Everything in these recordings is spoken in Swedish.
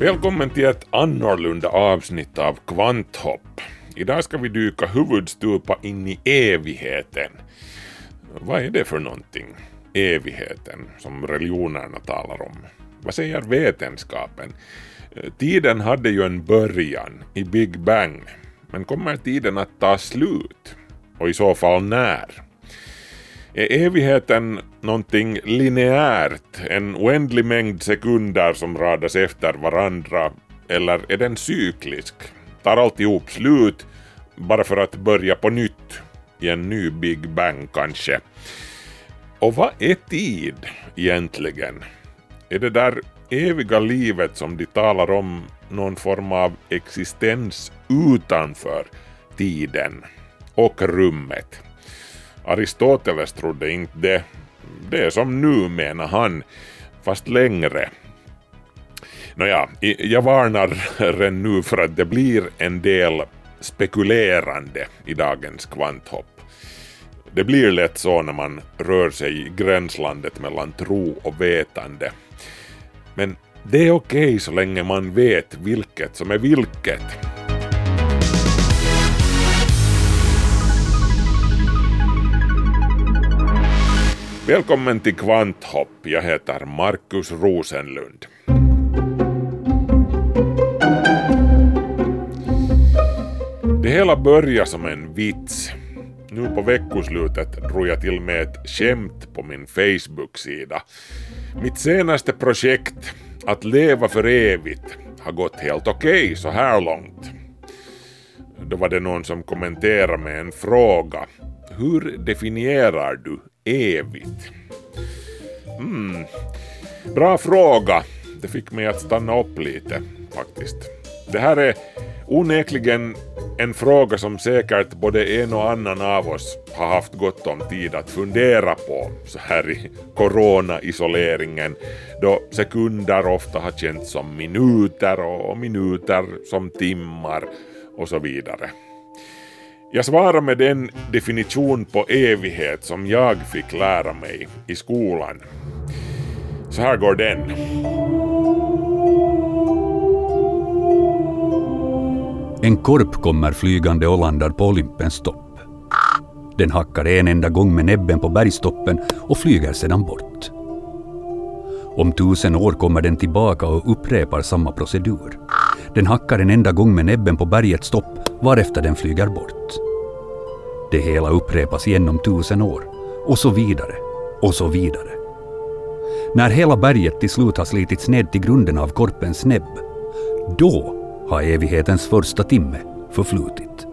Välkommen till ett annorlunda avsnitt av Kvanthopp. Idag ska vi dyka huvudstupa in i evigheten. Vad är det för någonting? Evigheten, som religionerna talar om. Vad säger vetenskapen? Eh, tiden hade ju en början i Big Bang, men kommer tiden att ta slut? Och i så fall när? Är evigheten någonting linjärt? en oändlig mängd sekunder som radas efter varandra, eller är den cyklisk? Tar alltihop slut bara för att börja på nytt i en ny Big Bang kanske? Och vad är tid egentligen? Är det där eviga livet som de talar om någon form av existens utanför tiden och rummet? Aristoteles trodde inte det. Det är som nu menar han, fast längre. Nåja, jag varnar redan nu för att det blir en del spekulerande i dagens kvanthopp. Det blir lätt så när man rör sig i gränslandet mellan tro och vetande. Men det är okej så länge man vet vilket som är vilket. Välkommen till Kvanthopp. Jag heter Markus Rosenlund. Det hela började som en vits. Nu på veckoslutet drog jag till med ett skämt på min Facebook-sida. Mitt senaste projekt, att leva för evigt, har gått helt okej så här långt. Då var det någon som kommenterade med en fråga. Hur definierar du evigt? Mm. bra fråga. Det fick mig att stanna upp lite faktiskt. Det här är onekligen en fråga som säkert både en och annan av oss har haft gott om tid att fundera på så här i corona-isoleringen då sekunder ofta har känts som minuter och minuter som timmar och så vidare. Jag svarar med den definition på evighet som jag fick lära mig i skolan. Så här går den. En korp kommer flygande och landar på Olympens topp. Den hackar en enda gång med näbben på bergstoppen och flyger sedan bort. Om tusen år kommer den tillbaka och upprepar samma procedur. Den hackar en enda gång med näbben på bergets topp varefter den flyger bort. Det hela upprepas igen om tusen år. Och så vidare. Och så vidare. När hela berget till slut har slitits ned till grunden av korpens näbb, då har evighetens första timme förflutit.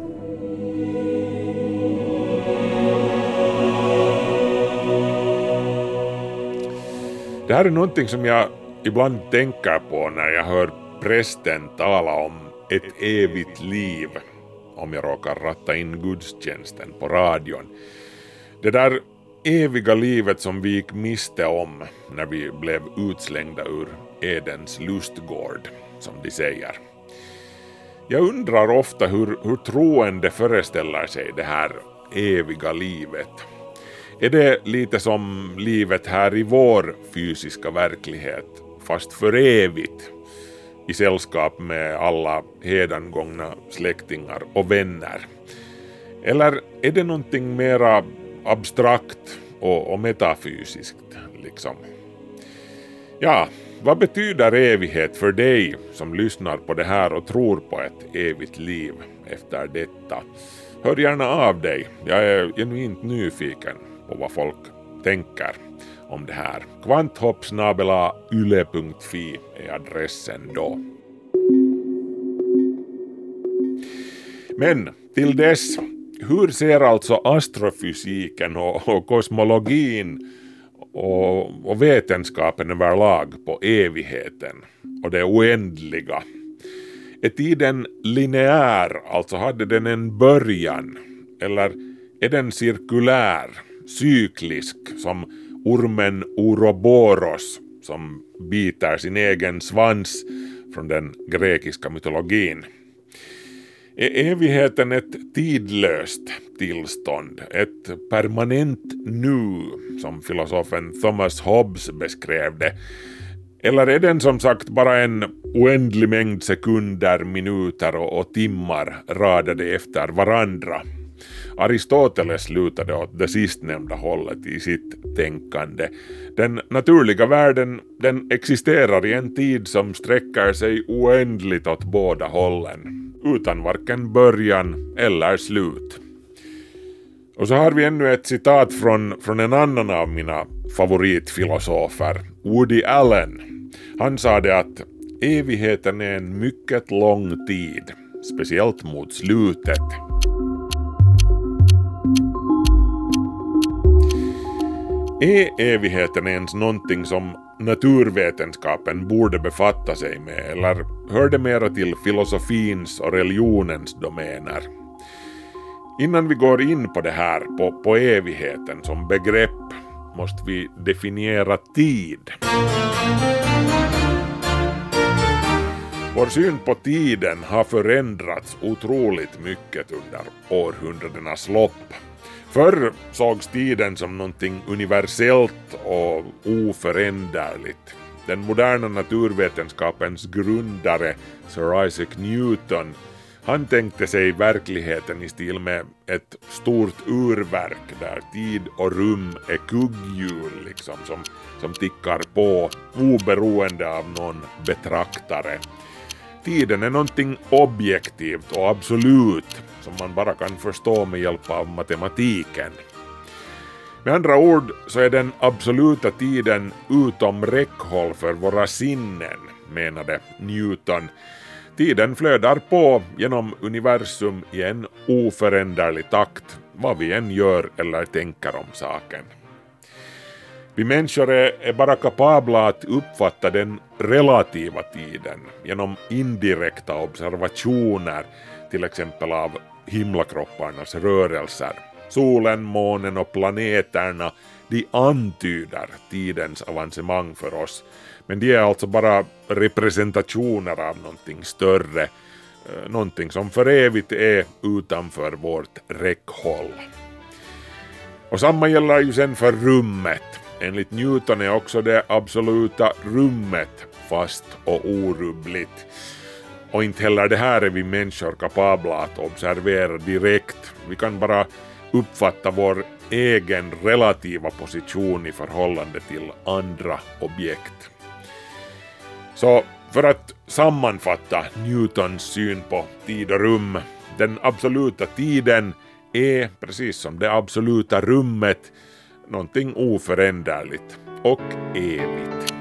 Det här är någonting som jag ibland tänker på när jag hör prästen tala om ett evigt liv om jag råkar ratta in gudstjänsten på radion. Det där eviga livet som vi gick miste om när vi blev utslängda ur Edens lustgård, som de säger. Jag undrar ofta hur, hur troende föreställer sig det här eviga livet. Är det lite som livet här i vår fysiska verklighet, fast för evigt? I sällskap med alla hedangångna släktingar och vänner. Eller är det någonting mera abstrakt och, och metafysiskt, liksom? Ja, vad betyder evighet för dig som lyssnar på det här och tror på ett evigt liv efter detta? Hör gärna av dig. Jag är genuint nyfiken på vad folk tänker om det här. kvanthoppsnabela.yle.fi är adressen då. Men till dess, hur ser alltså astrofysiken och, och kosmologin och, och vetenskapen överlag på evigheten och det oändliga? Är tiden lineär, alltså hade den en början? Eller är den cirkulär, cyklisk, som ormen Ouroboros som biter sin egen svans från den grekiska mytologin? Är evigheten ett tidlöst tillstånd, ett permanent nu, som filosofen Thomas Hobbes beskrev det? Eller är den som sagt bara en oändlig mängd sekunder, minuter och, och timmar radade efter varandra? Aristoteles lutade åt det sistnämnda hållet i sitt tänkande. Den naturliga världen den existerar i en tid som sträcker sig oändligt åt båda hållen, utan varken början eller slut. Och så har vi ännu ett citat från, från en annan av mina favoritfilosofer, Woody Allen. Han sa det att evigheten är en mycket lång tid, speciellt mot slutet. E Är evigheten ens någonting som naturvetenskapen borde befatta sig med eller hör det mera till filosofins och religionens domäner? Innan vi går in på det här, på, på evigheten som begrepp, måste vi definiera tid. Vår syn på tiden har förändrats otroligt mycket under århundradenas lopp. Förr sågs tiden som någonting universellt och oföränderligt. Den moderna naturvetenskapens grundare Sir Isaac Newton han tänkte sig verkligheten i stil med ett stort urverk där tid och rum är kugghjul liksom som, som tickar på oberoende av någon betraktare. Tiden är någonting objektivt och absolut som man bara kan förstå med hjälp av matematiken. Med andra ord så är den absoluta tiden utom räckhåll för våra sinnen, menade Newton. Tiden flödar på genom universum i en oföränderlig takt, vad vi än gör eller tänker om saken. Vi människor är, bara kapabla att uppfatta den relativa tiden genom indirekta observationer, till exempel av himlakropparnas rörelser. Solen, månen och planeterna, de antyder tidens avancemang för oss, men de är alltså bara representationer av någonting större, eh, någonting som för evigt är utanför vårt räckhåll. Och samma gäller ju sen för rummet. Enligt Newton är också det absoluta rummet fast och orubbligt. Och inte heller det här är vi människor kapabla att observera direkt. Vi kan bara uppfatta vår egen relativa position i förhållande till andra objekt. Så för att sammanfatta Newtons syn på tid och rum, den absoluta tiden är, precis som det absoluta rummet, någonting oföränderligt och evigt.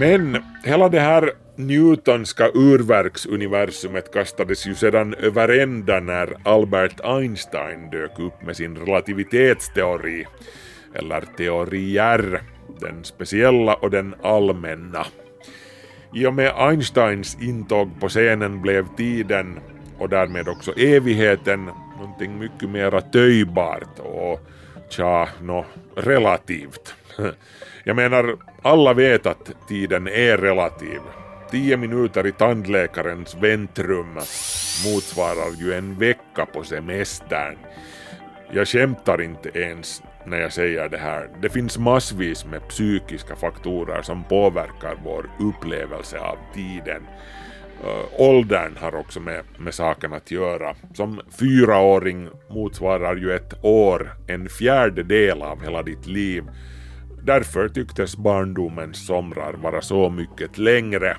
Men hela det här Newtonska urverksuniversumet kastades ju sedan över ända när Albert Einstein dök upp med sin relativitetsteori, eller teorier, den speciella och den allmänna. I och med Einsteins intåg på scenen blev tiden och därmed också evigheten någonting mycket mera töjbart och tja, nå, relativt. Jag menar, alla vet att tiden är relativ. Tio minuter i tandläkarens väntrum motsvarar ju en vecka på semestern. Jag skämtar inte ens när jag säger det här. Det finns massvis med psykiska faktorer som påverkar vår upplevelse av tiden äh, åldern har också med, med saken att göra. Som fyraåring motsvarar ju ett år en fjärdedel av hela ditt liv. Därför tycktes barndomens somrar vara så mycket längre.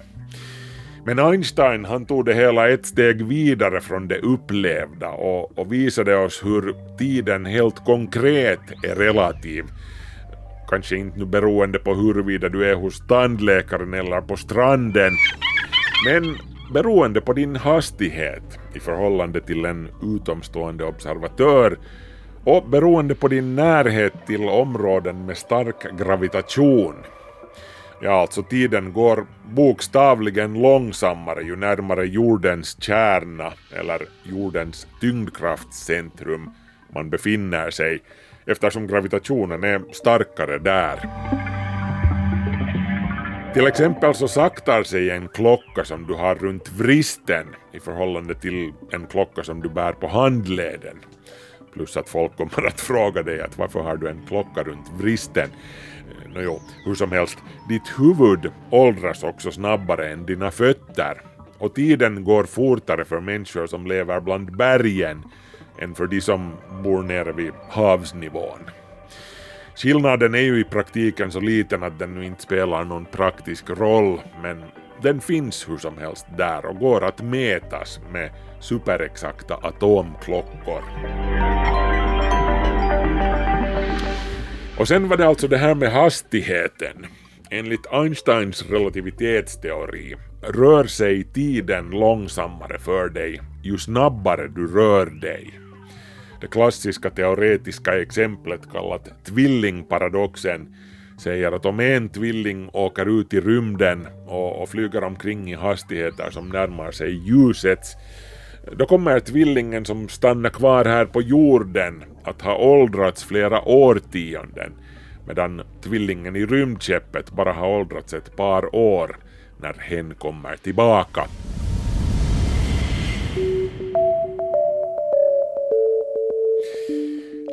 Men Einstein han tog det hela ett steg vidare från det upplevda och, och visade oss hur tiden helt konkret är relativ. Kanske inte nu beroende på huruvida du är hos tandläkaren eller på stranden, men beroende på din hastighet i förhållande till en utomstående observatör och beroende på din närhet till områden med stark gravitation Ja, alltså tiden går bokstavligen långsammare ju närmare jordens kärna eller jordens tyngdkraftscentrum man befinner sig eftersom gravitationen är starkare där. Till exempel så saktar sig en klocka som du har runt vristen i förhållande till en klocka som du bär på handleden. Plus att folk kommer att fråga dig att varför har du en klocka runt vristen? Eh, Nåjo, hur som helst, ditt huvud åldras också snabbare än dina fötter. Och tiden går fortare för människor som lever bland bergen än för de som bor nere vid havsnivån. Skillnaden är ju i praktiken så liten att den nu inte spelar någon praktisk roll, men den finns hur som helst där och går att mätas med superexakta atomklockor. Och sen var det alltså det här med hastigheten. Enligt Einsteins relativitetsteori rör sig tiden långsammare för dig ju snabbare du rör dig. Det klassiska teoretiska exemplet kallat tvillingparadoxen säger att om en tvilling åker ut i rymden och, och flyger omkring i hastigheter som närmar sig ljusets då kommer tvillingen som stannar kvar här på jorden att ha åldrats flera årtionden medan tvillingen i rymdskeppet bara har åldrats ett par år när hen kommer tillbaka.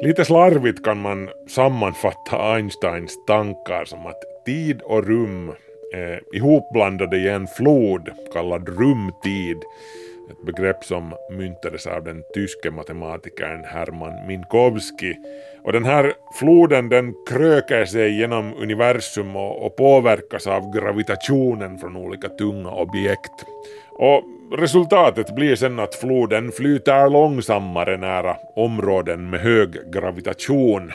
Lite slarvigt kan man sammanfatta Einsteins tankar som att tid och rum är ihopblandade i en flod kallad rumtid ett begrepp som myntades av den tyske matematikern Hermann Minkowski. Och den här floden den kröker sig genom universum och, och påverkas av gravitationen från olika tunga objekt. Och resultatet blir sen att floden flyter långsammare nära områden med hög gravitation.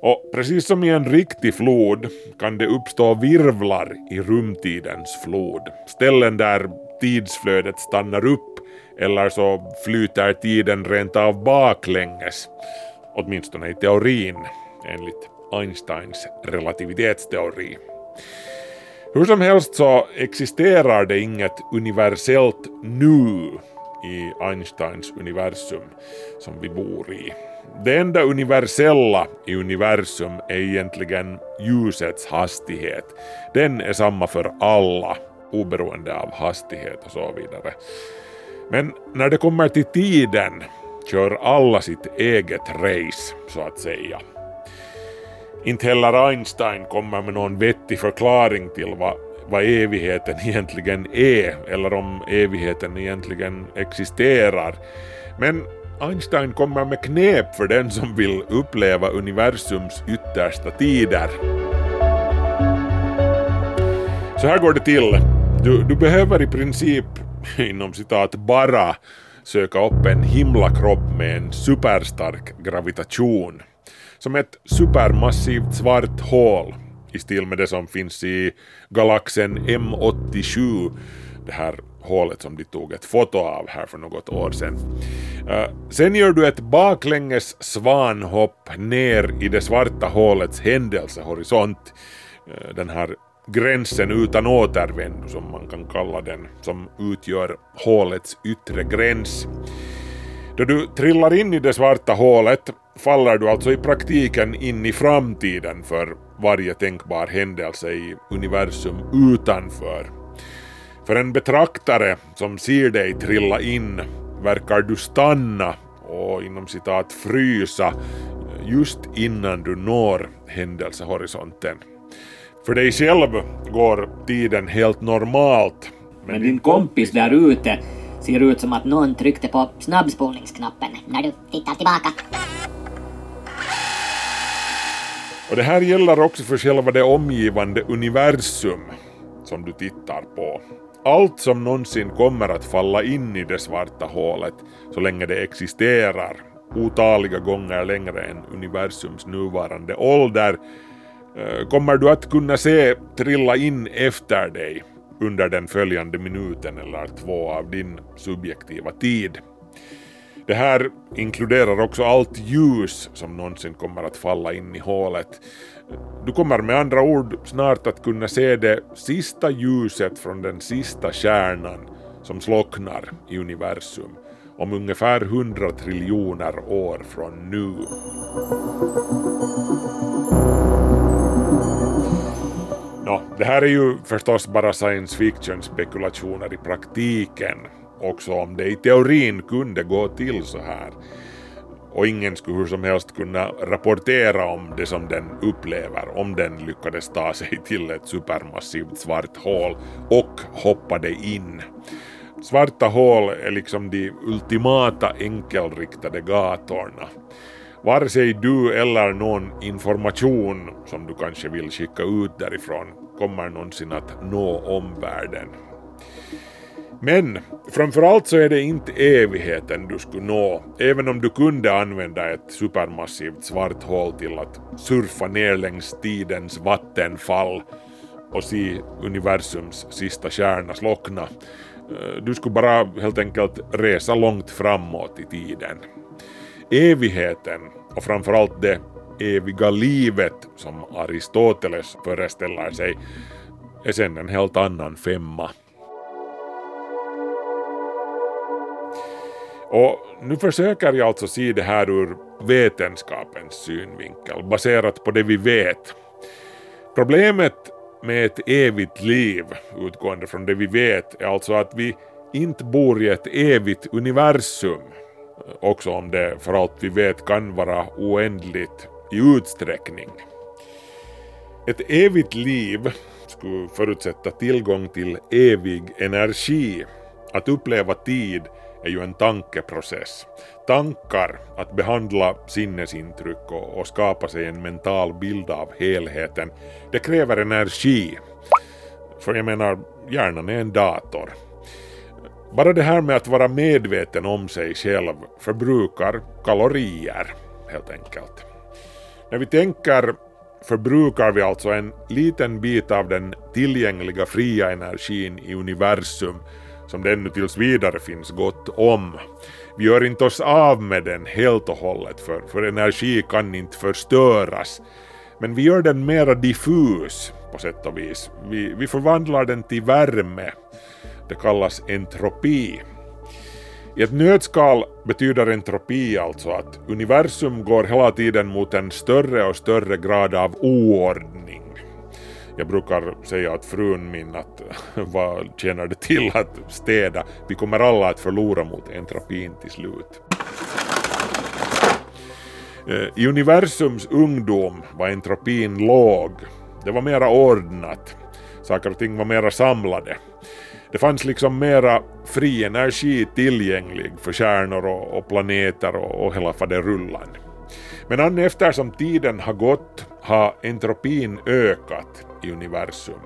Och precis som i en riktig flod kan det uppstå virvlar i rumtidens flod. Ställen där tidsflödet stannar upp eller så flyter tiden rent av baklänges. Åtminstone i teorin, enligt Einsteins relativitetsteori. Hur som helst så existerar det inget universellt nu i Einsteins universum som vi bor i. Det enda universella i universum är egentligen ljusets hastighet. Den är samma för alla, oberoende av hastighet och så vidare. Men när det kommer till tiden kör alla sitt eget race, så att säga. Inte heller Einstein kommer med någon vettig förklaring till vad, vad evigheten egentligen är, eller om evigheten egentligen existerar. Men Einstein kommer med knep för den som vill uppleva universums yttersta tider. Så här går det till. Du, du behöver i princip, inom citat, bara söka upp en himlakropp med en superstark gravitation. Som ett supermassivt svart hål i stil med det som finns i galaxen M87, det här hålet som de tog ett foto av här för något år sedan. Eh, sen gör du ett baklänges svanhopp ner i det svarta hålets händelsehorisont. Eh, den här gränsen utan återvändo som man kan kalla den, som utgör hålets yttre gräns. Då du trillar in i det svarta hålet faller du alltså i praktiken in i framtiden för varje tänkbar händelse i universum utanför. För en betraktare som ser dig trilla in verkar du stanna och inom citat frysa just innan du når händelsehorisonten. För dig själv går tiden helt normalt. Men din kompis där ute ser ut som att någon tryckte på snabbspolningsknappen när du tittar tillbaka. Och det här gäller också för själva det omgivande universum som du tittar på. Allt som någonsin kommer att falla in i det svarta hålet så länge det existerar otaliga gånger längre än universums nuvarande ålder eh, kommer du att kunna se trilla in efter dig under den följande minuten eller två av din subjektiva tid. Det här inkluderar också allt ljus som någonsin kommer att falla in i hålet. Du kommer med andra ord snart att kunna se det sista ljuset från den sista kärnan som slocknar i universum om ungefär 100 triljoner år från nu. Nå, det här är ju förstås bara science fiction spekulationer i praktiken, också om det i teorin kunde gå till så här. Och ingen skulle hur som helst kunna rapportera om det som den upplever om den lyckades ta sig till ett supermassivt svart hål och hoppade in. Svarta hål är liksom de ultimata enkelriktade gatorna. Vare sig du eller någon information som du kanske vill skicka ut därifrån kommer någonsin att nå omvärlden. Men framförallt så är det inte evigheten du skulle nå, även om du kunde använda ett supermassivt svart hål till att surfa ner längs tidens vattenfall och se universums sista stjärna slockna. Eh, du skulle bara helt enkelt resa långt framåt i tiden. Evigheten och framförallt det eviga livet som Aristoteles föreställer sig är sen en helt annan femma. Och nu försöker jag alltså se det här ur vetenskapens synvinkel, baserat på det vi vet. Problemet med ett evigt liv, utgående från det vi vet, är alltså att vi inte bor i ett evigt universum, också om det för allt vi vet kan vara oändligt i utsträckning. Ett evigt liv skulle förutsätta tillgång till evig energi. Att uppleva tid är ju en tankeprocess. Tankar, att behandla sinnesintryck och, och skapa sig en mental bild av helheten, det kräver energi. För jag menar, hjärnan är en dator. Bara det här med att vara medveten om sig själv förbrukar kalorier, helt enkelt. När vi tänker förbrukar vi alltså en liten bit av den tillgängliga fria energin i universum som det ännu tills vidare finns gott om. Vi gör inte oss av med den helt och hållet för, för energi kan inte förstöras. Men vi gör den mera diffus på sätt och vis. Vi, vi förvandlar den till värme. Det kallas entropi. I ett nötskal betyder entropi alltså att universum går hela tiden mot en större och större grad av oordning. Jag brukar säga att frun min att vad tjänar det till att städa? Vi kommer alla att förlora mot entropin till slut. Eh, I universums ungdom var entropin låg. Det var mera ordnat. Saker och ting var mera samlade. Det fanns liksom mera fri energi tillgänglig för stjärnor och, planeter och, och hela faderullan. Men eftersom tiden har gått har entropin ökat universum.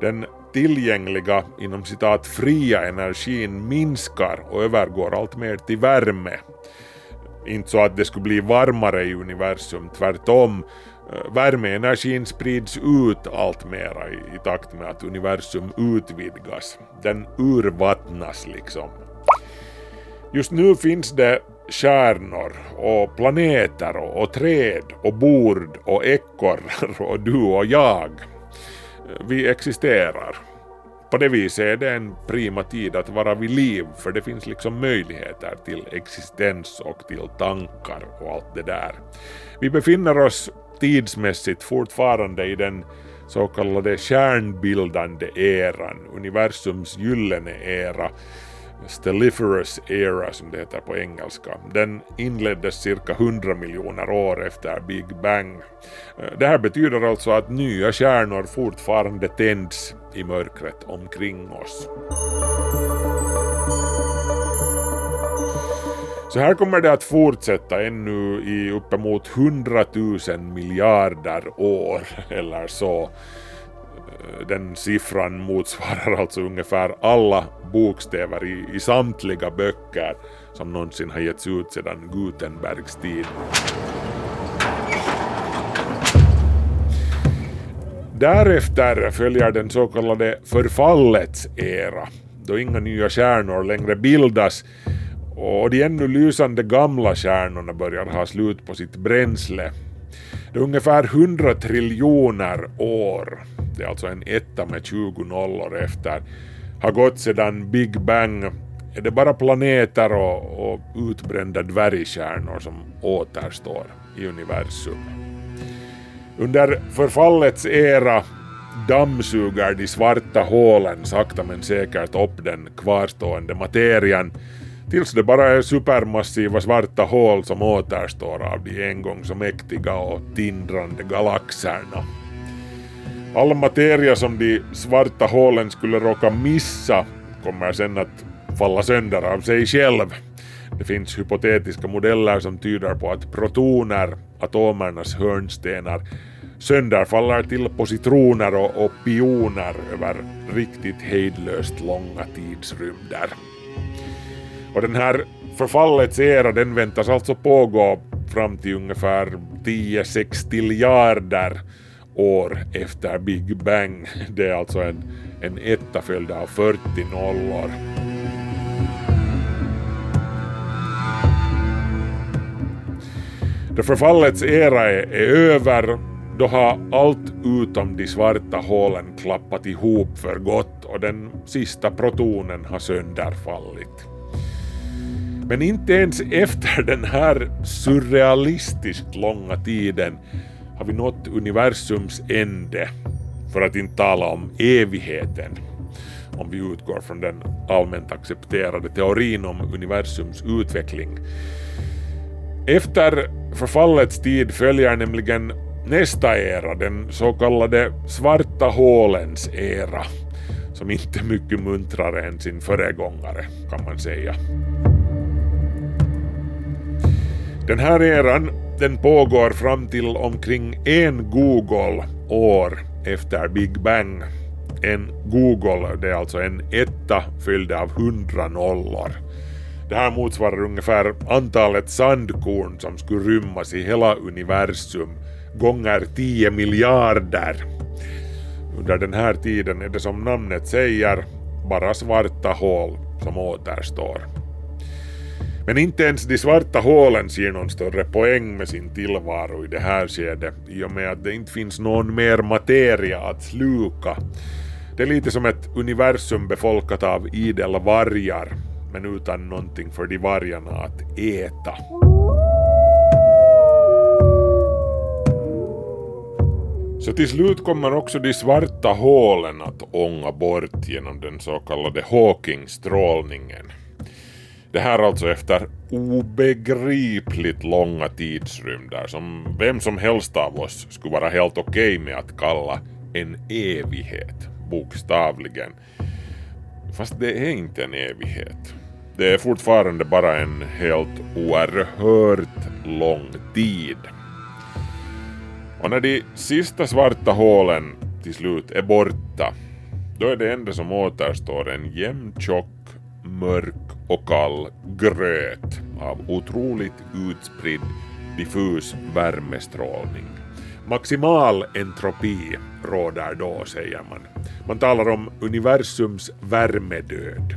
Den tillgängliga inom citat fria energin minskar och övergår allt mer till värme. Inte så att det skulle bli varmare i universum, tvärtom. Eh, värmeenergin sprids ut allt mera i, i takt med att universum utvidgas. Den urvattnas liksom. Just nu finns det stjärnor och planeter och, och träd och bord och ekorrar och du och jag. Vi existerar. På det viset är det en prima tid att vara vid liv för det finns liksom möjligheter till existens och till tankar och allt det där. Vi befinner oss tidsmässigt fortfarande i den så kallade kärnbildande eran, universums gyllene era, Stelliferous Era som det heter på engelska. Den inleddes cirka 100 miljoner år efter Big Bang. Eh, det här betyder alltså att nya stjärnor fortfarande tänds i mörkret omkring oss. Så här kommer det att fortsätta ännu i uppemot 100 000 miljarder år eller så. Den siffran motsvarar alltså ungefär alla bokstäver i, i samtliga böcker som någonsin har getts ut sedan Gutenbergs tid. Därefter följer den så kallade förfallets era, då inga nya stjärnor längre bildas och de ännu lysande gamla stjärnorna börjar ha slut på sitt bränsle. Det är ungefär 100 triljoner år, det är alltså en etta med 20 nollor efter, har gått sedan Big Bang. Är det bara planeter och, och utbrända dvärgstjärnor som återstår i universum. Under förfallets era dammsuger de svarta hålen sakta men säkert upp den kvarstående materian tills det bara är supermassiva svarta hål som återstår av de en gång så mäktiga och tindrande galaxerna. All materia som de svarta hålen skulle råka missa kommer sen att falla sönder av sig själv. Det finns hypotetiska modeller som tyder på att protoner, atomernas hörnstenar, sönderfaller till positroner och, opioner över riktigt hejdlöst långa tidsrymder. Och den här förfallets era den väntas alltså pågå fram till ungefär 10 sextiljarder år efter Big Bang. Det är alltså en, en etta följd av 40 nollor. Då förfallets era är, är över, då har allt utom de svarta hålen klappat ihop för gott och den sista protonen har sönderfallit. Men inte ens efter den här surrealistiskt långa tiden har vi nått universums ände, för att inte tala om evigheten, om vi utgår från den allmänt accepterade teorin om universums utveckling. Efter förfallets tid följer nämligen nästa era, den så kallade svarta hålens era, som inte är mycket muntrare än sin föregångare, kan man säga. Den här eran den pågår fram till omkring en Google år efter Big Bang. En Google, det är alltså en etta fylld av hundra nollor. Det här motsvarar ungefär antalet sandkorn som skulle rymmas i hela universum gånger 10 miljarder. Under den här tiden är det som namnet säger bara svarta hål som återstår. Men inte ens de svarta hålen ser någon större poäng med sin tillvaro i det här skedet i och med att det inte finns någon mer materia att sluka. Det är lite som ett universum befolkat av idel vargar men utan någonting för de vargarna att äta. Så till slut kommer också de svarta hålen att ånga bort genom den så kallade Hawking-strålningen. Det här alltså efter obegripligt långa tidsrymder som vem som helst av oss skulle vara helt okej okay med att kalla en evighet, bokstavligen. Fast det är inte en evighet. Det är fortfarande bara en helt oerhört lång tid. Och när de sista svarta hålen till slut är borta, då är det enda som återstår en jämn, tjock, mörk och kall gröt av otroligt utspridd diffus värmestrålning. Maximal entropi råder då, säger man. Man talar om universums värmedöd.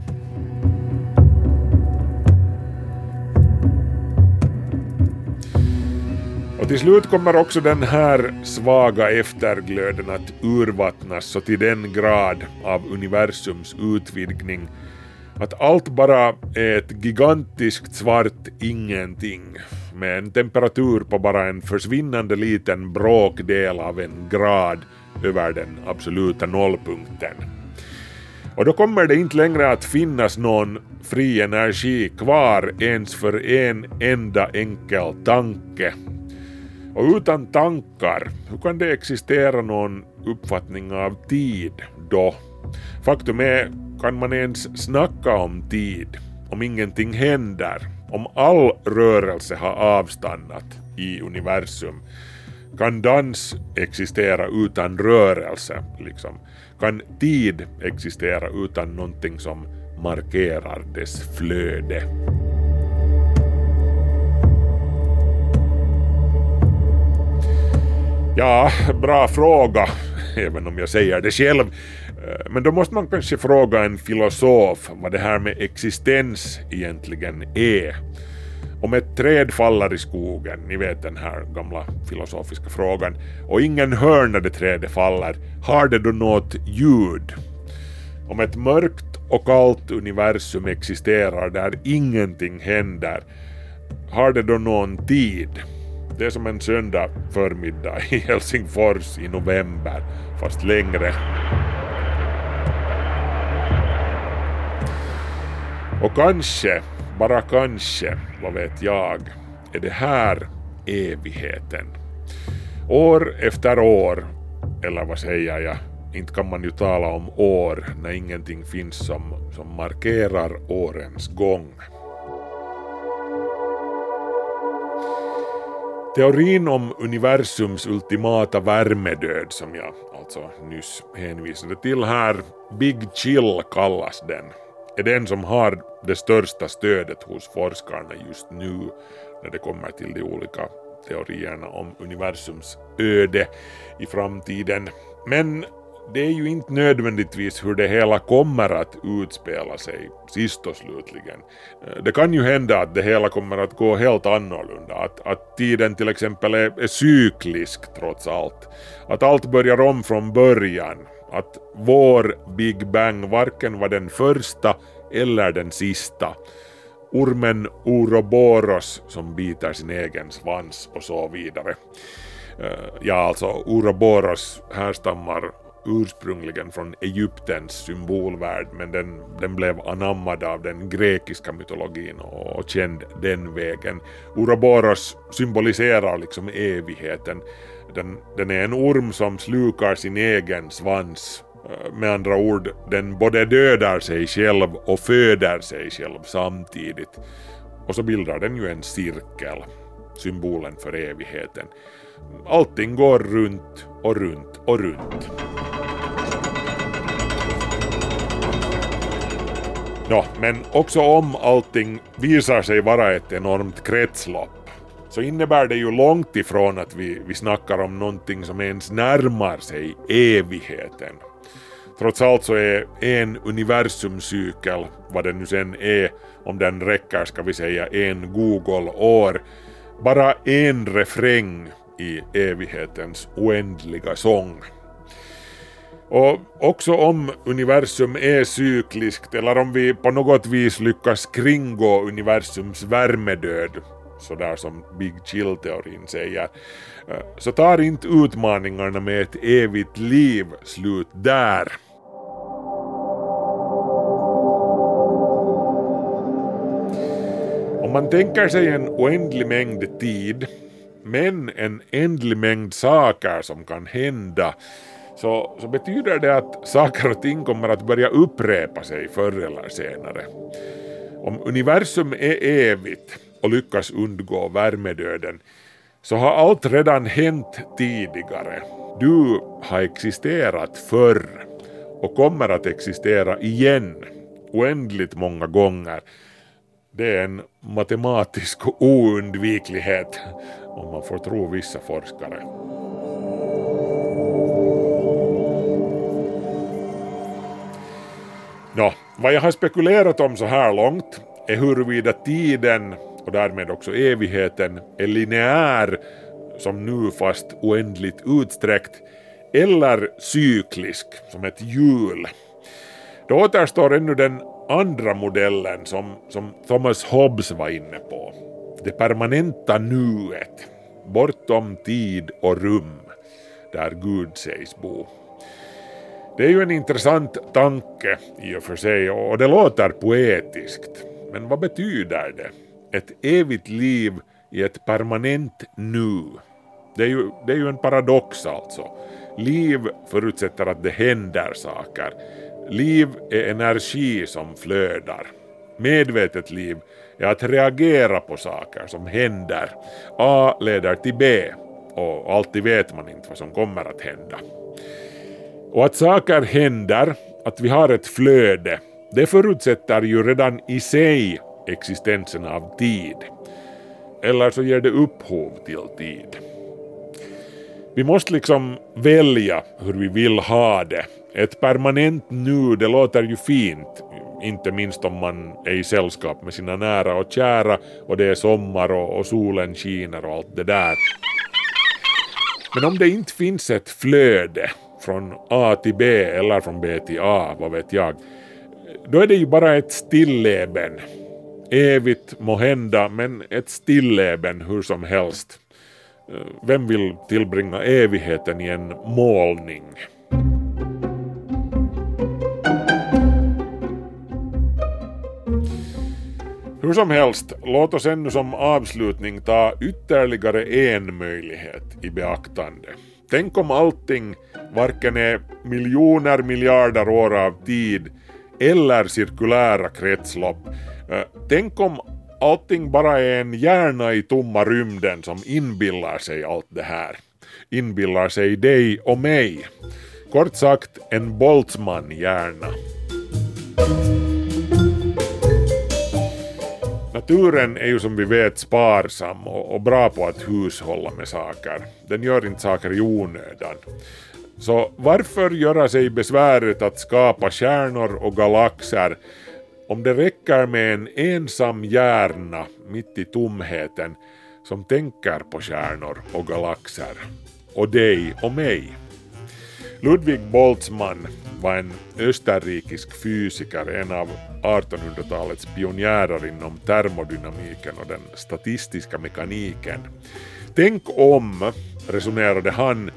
Och till slut kommer också den här svaga efterglöden att urvattnas så till den grad av universums utvidgning att allt bara är ett gigantiskt svart ingenting med en temperatur på bara en försvinnande liten bråkdel av en grad över den absoluta nollpunkten. Och då kommer det inte längre att finnas någon fri energi kvar ens för en enda enkel tanke. Och utan tankar, hur kan det existera någon uppfattning av tid då? Faktum är kan man ens snacka om tid om ingenting händer? Om all rörelse har avstannat i universum? Kan dans existera utan rörelse? Liksom? Kan tid existera utan någonting som markerar dess flöde? Ja, bra fråga. även om jag säger det själv. Eh, men då måste man kanske fråga en filosof vad det här med existens egentligen är. Om ett träd faller i skogen, ni vet den här gamla filosofiska frågan, och ingen hör när det trädet faller, har det då något ljud? Om ett mörkt och kallt universum existerar där ingenting händer, har det då någon tid? Det är som en söndag förmiddag i Helsingfors i november, fast längre. Och kanske, bara kanske, vad vet jag, är det här evigheten. År efter år, eller vad säger jag, inte kan man ju tala om år när ingenting finns som, som markerar årens gång. Teorin om universums ultimata värmedöd som jag alltså nyss hänvisade till här, Big Chill kallas den, är den som har det största stödet hos forskarna just nu när det kommer till de olika teorierna om universums öde i framtiden. Men det är ju inte nödvändigtvis hur det hela kommer att utspela sig sist och slutligen. Eh, det kan ju hända att det hela kommer att gå helt annorlunda, att, att tiden till exempel är, är cyklisk trots allt. Att allt börjar om från början, att vår Big Bang varken var den första eller den sista. Ormen Ouroboros som biter sin egen svans och så vidare. Eh, ja, alltså Ouroboros härstammar ursprungligen från Egyptens symbolvärld men den, den blev anammad av den grekiska mytologin och känd den vägen. Ouroboros symboliserar liksom evigheten. Den, den är en orm som slukar sin egen svans. Eh, med andra ord, den både dödar sig själv och föder sig själv samtidigt. Och så bildar den ju en cirkel, symbolen för evigheten. Allting går runt och runt och runt. Nå, men också om allting visar sig vara ett enormt kretslopp så innebär det ju långt ifrån att vi, vi snackar om någonting som ens närmar sig evigheten. Trots allt så är en universumcykel, vad det nu sen är, om den räcker ska vi säga en Google-år, bara en refräng i evighetens oändliga sång. Och också om universum är cykliskt eller om vi på något vis lyckas kringgå universums värmedöd, sådär som Big Chill-teorin säger, eh, så tar inte utmaningarna med ett evigt liv slut där. Om man tänker sig en oändlig mängd tid, men en ändlig mängd saker som kan hända, så, så betyder det att saker och ting kommer att börja upprepa sig förr eller senare. Om universum är evigt och lyckas undgå värmedöden så har allt redan hänt tidigare. Du har existerat förr och kommer att existera igen oändligt många gånger. Det är en matematisk oundviklighet om man får tro vissa forskare. Nå, vad jag har spekulerat om så här långt är huruvida tiden och därmed också evigheten är linjär som nu fast oändligt utsträckt eller cyklisk som ett hjul. Då återstår ännu den andra modellen som, som Thomas Hobbes var inne på. Det permanenta nuet, bortom tid och rum, där Gud sägs bo. Det är ju en intressant tanke i och för sig och det låter poetiskt. Men vad betyder det? Ett evigt liv i ett permanent nu. Det är ju, det är ju en paradox alltså. Liv förutsätter att det händer saker. Liv är energi som flödar. Medvetet liv är att reagera på saker som händer. A leder till B och alltid vet man inte vad som kommer att hända. Och att saker händer, att vi har ett flöde, det förutsätter ju redan i sig existensen av tid. Eller så ger det upphov till tid. Vi måste liksom välja hur vi vill ha det. Ett permanent nu, det låter ju fint. Inte minst om man är i sällskap med sina nära och kära och det är sommar och, och solen skiner och allt det där. Men om det inte finns ett flöde från A till B eller från B till A, vad vet jag, då är det ju bara ett stilleben. Evigt må hända, men ett stilleben hur som helst. Vem vill tillbringa evigheten i en målning? Hur som helst, låt oss ännu som avslutning ta ytterligare en möjlighet i beaktande. Tänk om allting varken är miljoner miljarder år av tid eller cirkulära kretslopp. Eh, tänk om allting bara är en hjärna i tomma rymden som inbillar sig allt det här. Inbillar sig dig och mig. Kort sagt en Boltzmann-hjärna. Naturen är ju som vi vet sparsam och, och bra på att hushålla med saker. Den gör inte saker i onödan. Så varför göra sig besväret att skapa stjärnor och galaxer om det räcker med en ensam hjärna mitt i tomheten som tänker på stjärnor och galaxer. Och dig och mig. Ludwig Boltzmann var en österrikisk fysiker, en av 1800-talets pionjärer inom termodynamiken och den statistiska mekaniken. Tänk om, resonerade han,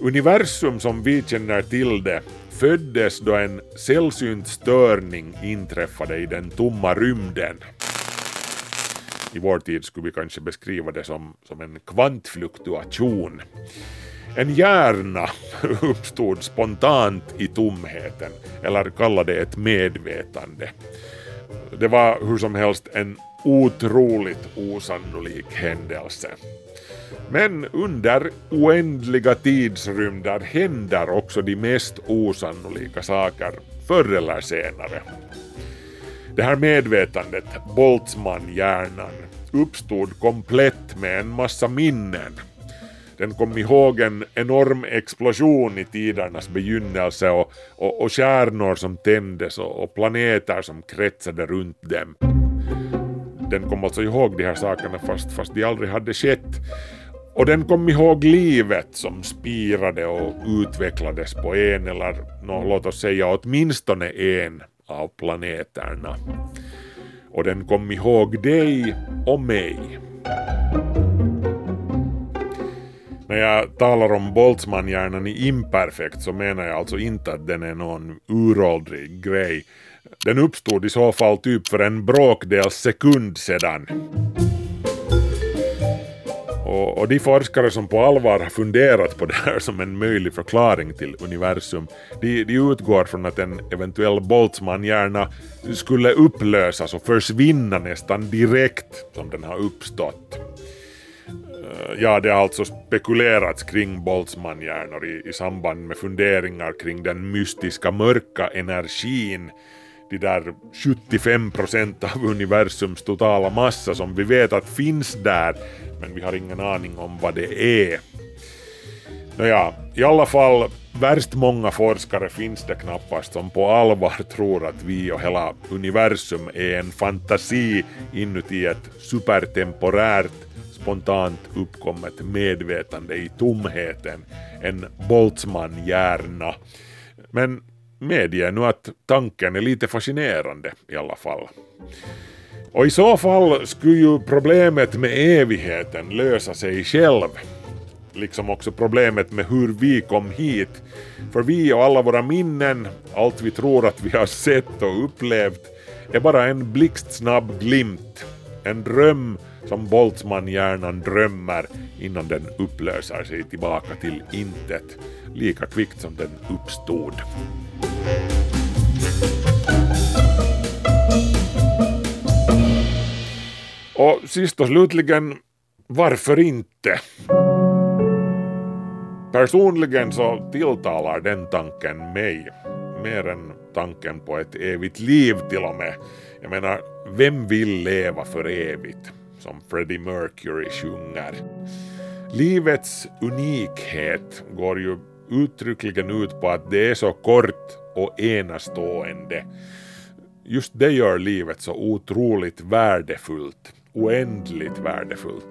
universum som vi känner till det föddes då en sällsynt störning inträffade i den tomma rymden. I vår tid skulle vi kanske beskriva det som, som en kvantfluktuation. En hjärna uppstod spontant i tomheten, eller kalla det ett medvetande. Det var hur som helst en otroligt osannolik händelse. Men under oändliga tidsrymder händer också de mest osannolika saker förr eller senare. Det här medvetandet, Boltzmann-hjärnan, uppstod komplett med en massa minnen. Den kom ihåg en enorm explosion i tidernas begynnelse och, och, och stjärnor som tändes och, och planeter som kretsade runt dem. Den kom alltså ihåg de här sakerna fast, fast de aldrig hade skett. Och den kom ihåg livet som spirade och utvecklades på en eller no, låt oss säga åtminstone en av planeterna. Och den kom ihåg dig och mig. När jag talar om Boltzmann-hjärnan i imperfekt så menar jag alltså inte att den är någon uråldrig grej. Den uppstod i så fall typ för en bråkdels sekund sedan. Och, och de forskare som på allvar har funderat på det här som en möjlig förklaring till universum, de, de utgår från att en eventuell Boltzmann-hjärna skulle upplösas och försvinna nästan direkt som den har uppstått. Eh, ja, det har alltså spekulerats kring Boltzmann-hjärnor i, i samband med funderingar kring den mystiska mörka energin de där 75 procent av universums totala massa som vi vet att finns där, men vi har ingen aning om vad det är. Nåja, i alla fall, värst många forskare finns det knappast som på allvar tror att vi och hela universum är en fantasi inuti ett supertemporärt, spontant uppkommet medvetande i tomheten, en Boltzmann-hjärna. Men medge nu att tanken är lite fascinerande i alla fall. Och i så fall skulle ju problemet med evigheten lösa sig själv. Liksom också problemet med hur vi kom hit. För vi och alla våra minnen, allt vi tror att vi har sett och upplevt, är bara en blixtsnabb glimt. En dröm som Boltzmann-hjärnan drömmer innan den upplöser sig tillbaka till intet, lika kvickt som den uppstod. Och sist och slutligen, varför inte? Personligen så tilltalar den tanken mig mer än tanken på ett evigt liv till och med. Jag menar, vem vill leva för evigt? Som Freddie Mercury sjunger. Livets unikhet går ju uttryckligen ut på att det är så kort och enastående. Just det gör livet så otroligt värdefullt, oändligt värdefullt.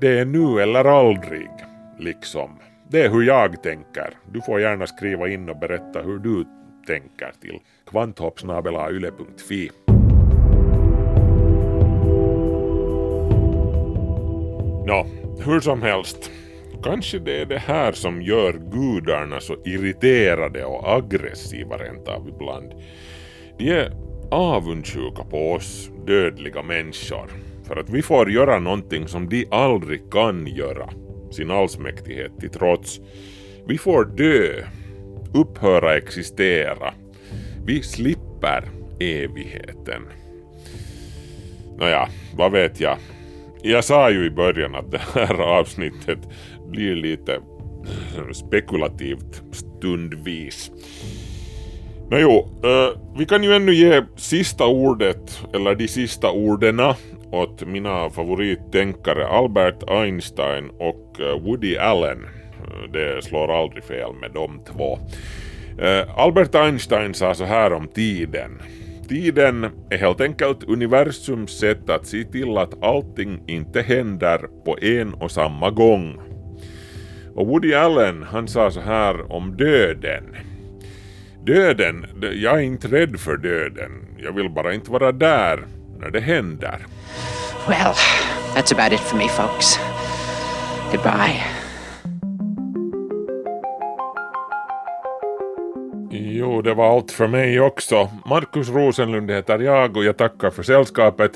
Det är nu eller aldrig, liksom. Det är hur jag tänker. Du får gärna skriva in och berätta hur du tänker till kvanthoppsnabelayle.fi. Nå, hur som helst. Kanske det är det här som gör gudarna så irriterade och aggressiva rent av ibland. De är avundsjuka på oss dödliga människor för att vi får göra någonting som de aldrig kan göra, sin allsmäktighet till trots. Vi får dö, upphöra existera. Vi slipper evigheten. Nåja, vad vet jag. Jag sa ju i början att det här avsnittet blir lite spekulativt stundvis. Men jo, eh, vi kan ju ännu ge sista ordet, eller de sista ordena, åt mina favorittänkare Albert Einstein och eh, Woody Allen. Eh, det slår aldrig fel med de två. Albert Einstein sa så här om tiden. Tiden är helt enkelt universums sätt att se till att allting inte händer på en och samma gång. Och Woody Allen han sa så här om döden. Döden, jag är inte rädd för döden. Jag vill bara inte vara där när det händer. Well, that's about it for me, folks. Goodbye. Jo, det var allt för mig också. Markus Rosenlund heter jag och jag tackar för sällskapet.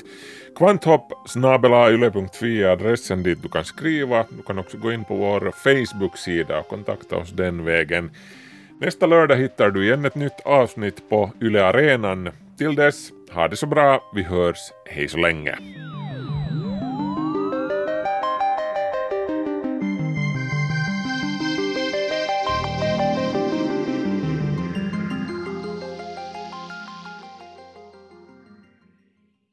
Kvanthopp yle.fi är adressen dit du kan skriva. Du kan också gå in på vår Facebook-sida och kontakta oss den vägen. Nästa lördag hittar du igen ett nytt avsnitt på Yle Arenan. Till dess, ha det så bra, vi hörs, hej så länge.